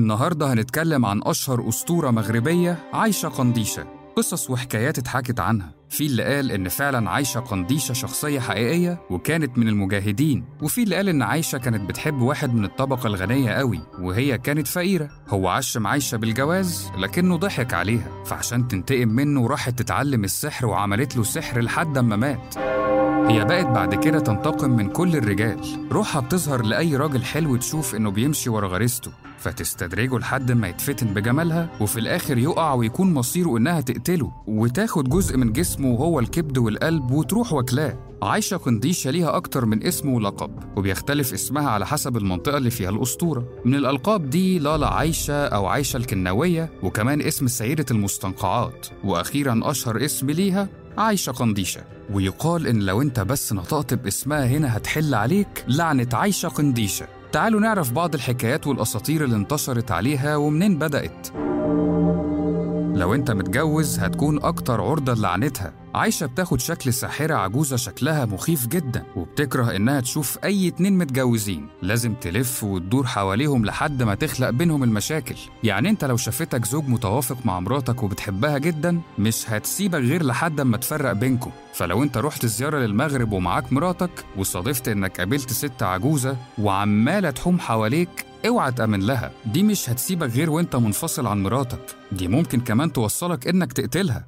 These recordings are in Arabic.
النهاردة هنتكلم عن أشهر أسطورة مغربية عايشة قنديشة. قصص وحكايات اتحكت عنها. في اللي قال إن فعلا عايشة قنديشة شخصية حقيقية وكانت من المجاهدين وفي اللي قال إن عايشة كانت بتحب واحد من الطبقة الغنية قوي وهي كانت فقيرة. هو عشم عايشة بالجواز لكنه ضحك عليها فعشان تنتقم منه راحت تتعلم السحر وعملت له سحر لحد ما مات. هي بقت بعد كده تنتقم من كل الرجال. روحها بتظهر لأي راجل حلو تشوف إنه بيمشي ورا غريزته. فتستدرجه لحد ما يتفتن بجمالها وفي الآخر يقع ويكون مصيره إنها تقتله وتاخد جزء من جسمه وهو الكبد والقلب وتروح واكلاه عايشة قنديشة ليها أكتر من اسم ولقب وبيختلف اسمها على حسب المنطقة اللي فيها الأسطورة. من الألقاب دي لالا عايشة أو عايشة الكناوية وكمان اسم سيدة المستنقعات وأخيرا أشهر اسم ليها عايشة قنديشة. ويقال إن لو أنت بس نطقت باسمها هنا هتحل عليك لعنة عايشة قنديشة. تعالوا نعرف بعض الحكايات والأساطير اللي انتشرت عليها ومنين بدأت. لو انت متجوز هتكون أكتر عرضة لعنتها. عايشة بتاخد شكل ساحرة عجوزة شكلها مخيف جدا وبتكره إنها تشوف أي اتنين متجوزين. لازم تلف وتدور حواليهم لحد ما تخلق بينهم المشاكل. يعني انت لو شافتك زوج متوافق مع مراتك وبتحبها جدا مش هتسيبك غير لحد ما تفرق بينكم. فلو انت رحت زيارة للمغرب ومعاك مراتك وصادفت إنك قابلت ست عجوزة وعمالة تحوم حواليك اوعى تأمن لها. دي مش هتسيبك غير وانت منفصل عن مراتك. دي ممكن كمان توصلك انك تقتلها.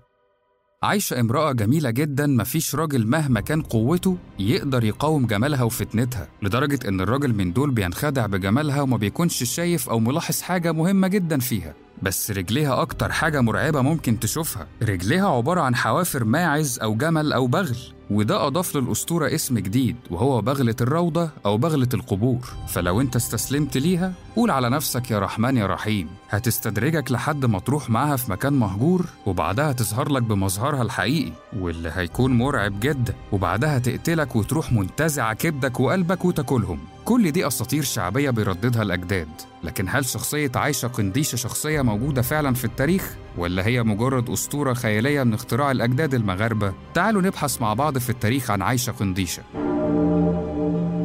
عايشة امرأة جميلة جدا مفيش راجل مهما كان قوته يقدر يقاوم جمالها وفتنتها لدرجة إن الراجل من دول بينخدع بجمالها وما بيكونش شايف أو ملاحظ حاجة مهمة جدا فيها. بس رجليها أكتر حاجة مرعبة ممكن تشوفها. رجليها عبارة عن حوافر ماعز أو جمل أو بغل. وده أضاف للأسطورة اسم جديد وهو بغلة الروضة أو بغلة القبور. فلو أنت استسلمت ليها قول على نفسك يا رحمن يا رحيم. هتستدرجك لحد ما تروح معاها في مكان مهجور وبعدها تظهر لك بمظهرها الحقيقي واللي هيكون مرعب جدا. وبعدها تقتلك وتروح منتزعة كبدك وقلبك وتاكلهم. كل دي أساطير شعبية بيرددها الأجداد. لكن هل شخصية عايشة قنديشة شخصية موجودة فعلا في التاريخ؟ ولا هي مجرد أسطورة خيالية من اختراع الأجداد المغاربة؟ تعالوا نبحث مع بعض في التاريخ عن عايشة قنديشة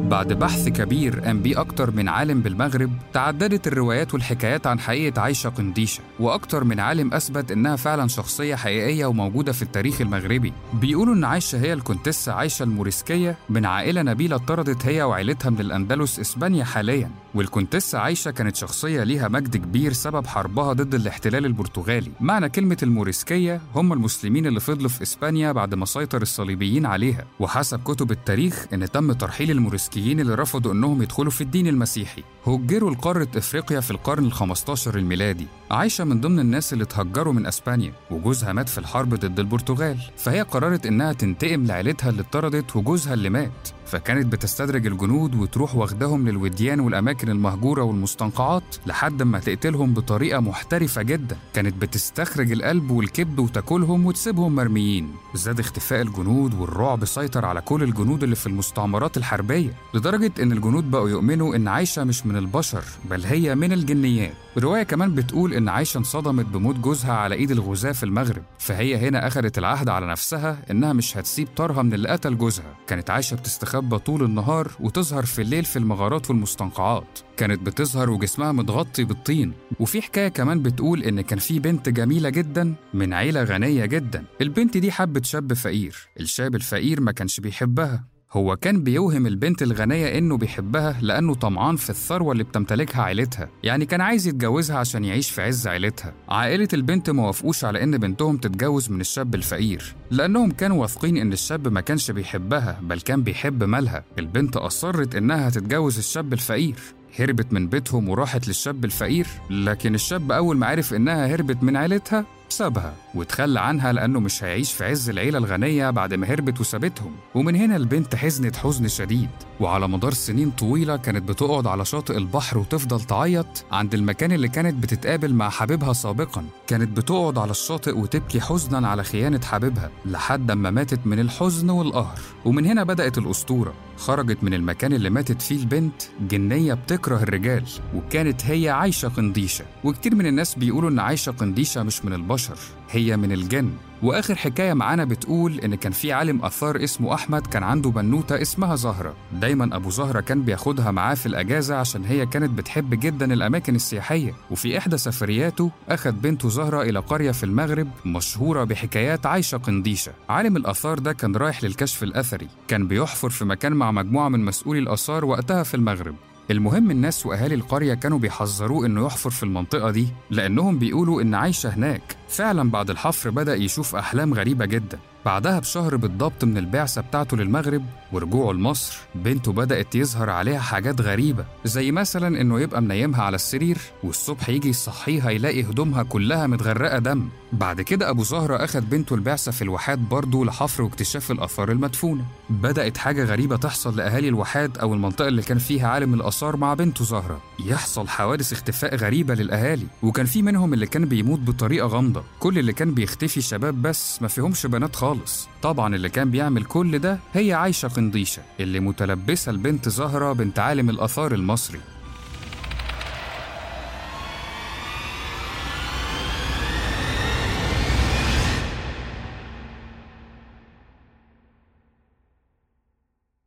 بعد بحث كبير قام بيه أكتر من عالم بالمغرب تعددت الروايات والحكايات عن حقيقة عايشة قنديشة وأكتر من عالم أثبت إنها فعلا شخصية حقيقية وموجودة في التاريخ المغربي. بيقولوا إن عايشة هي الكونتسة عايشة الموريسكية من عائلة نبيلة طردت هي وعيلتها من الأندلس إسبانيا حاليا. والكونتسة عايشة كانت شخصية ليها مجد كبير سبب حربها ضد الاحتلال البرتغالي. معنى كلمة الموريسكية هم المسلمين اللي فضلوا في إسبانيا بعد ما سيطر الصليبيين عليها. وحسب كتب التاريخ إن تم ترحيل الموريسكيين اللي رفضوا إنهم يدخلوا في الدين المسيحي. هجروا لقارة إفريقيا في القرن ال15 الميلادي عايشة من ضمن الناس اللي اتهجروا من أسبانيا وجوزها مات في الحرب ضد البرتغال فهي قررت إنها تنتقم لعيلتها اللي اتطردت وجوزها اللي مات فكانت بتستدرج الجنود وتروح واخدهم للوديان والأماكن المهجورة والمستنقعات لحد ما تقتلهم بطريقة محترفة جدا. كانت بتستخرج القلب والكبد وتاكلهم وتسيبهم مرميين. زاد اختفاء الجنود والرعب سيطر على كل الجنود اللي في المستعمرات الحربية لدرجة إن الجنود بقوا يؤمنوا إن عايشة مش من البشر بل هي من الجنيات. الرواية كمان بتقول إن عايشة انصدمت بموت جوزها على إيد الغزاة في المغرب. فهي هنا أخذت العهد على نفسها إنها مش هتسيب طارها من اللي قتل جوزها. كانت عايشة بتستخبى طول النهار وتظهر في الليل في المغارات والمستنقعات. كانت بتظهر وجسمها متغطي بالطين. وفي حكاية كمان بتقول إن كان في بنت جميلة جدا من عيلة غنية جدا. البنت دي حبت شاب فقير. الشاب الفقير ما كانش بيحبها. هو كان بيوهم البنت الغنية إنه بيحبها لأنه طمعان في الثروة اللي بتمتلكها عيلتها، يعني كان عايز يتجوزها عشان يعيش في عز عيلتها. عائلة البنت ما وافقوش على إن بنتهم تتجوز من الشاب الفقير، لأنهم كانوا واثقين إن الشاب ما كانش بيحبها بل كان بيحب مالها. البنت أصرت إنها تتجوز الشاب الفقير، هربت من بيتهم وراحت للشاب الفقير، لكن الشاب أول ما عرف إنها هربت من عيلتها سابها وتخلى عنها لأنه مش هيعيش في عز العيلة الغنية بعد ما هربت وسابتهم. ومن هنا البنت حزنت حزن شديد وعلى مدار سنين طويلة كانت بتقعد على شاطئ البحر وتفضل تعيط عند المكان اللي كانت بتتقابل مع حبيبها سابقا. كانت بتقعد على الشاطئ وتبكي حزنا على خيانة حبيبها لحد ما ماتت من الحزن والقهر. ومن هنا بدأت الأسطورة. خرجت من المكان اللي ماتت فيه البنت جنية بتكره الرجال وكانت هي عايشة قنديشة. وكتير من الناس بيقولوا إن عايشة قنديشة مش من البشر هي من الجن. وآخر حكاية معانا بتقول إن كان في عالم آثار اسمه أحمد كان عنده بنوتة اسمها زهرة. دايما أبو زهرة كان بياخدها معاه في الأجازة عشان هي كانت بتحب جدا الأماكن السياحية. وفي إحدى سفرياته أخد بنته زهرة إلى قرية في المغرب مشهورة بحكايات عايشة قنديشة. عالم الآثار ده كان رايح للكشف الأثري. كان بيحفر في مكان مع مجموعة من مسؤولي الآثار وقتها في المغرب. المهم الناس وأهالي القرية كانوا بيحذروه إنه يحفر في المنطقة دي لأنهم بيقولوا إن عايشة هناك. فعلا بعد الحفر بدأ يشوف أحلام غريبة جدا. بعدها بشهر بالضبط من البعثة بتاعته للمغرب ورجوعه لمصر بنته بدأت يظهر عليها حاجات غريبة زي مثلا إنه يبقى منيمها على السرير والصبح يجي يصحيها يلاقي هدومها كلها متغرقة دم. بعد كده أبو زهرة أخد بنته البعثة في الواحات برضه لحفر واكتشاف الآثار المدفونة. بدأت حاجة غريبة تحصل لأهالي الواحات أو المنطقة اللي كان فيها عالم الآثار مع بنته زهرة. يحصل حوادث اختفاء غريبة للأهالي وكان في منهم اللي كان بيموت بطريقة غامضة. كل اللي كان بيختفي شباب بس ما فيهمش بنات خالص. طبعا اللي كان بيعمل كل ده هي عايشة قنديشة اللي متلبسة البنت زهرة بنت عالم الآثار المصري.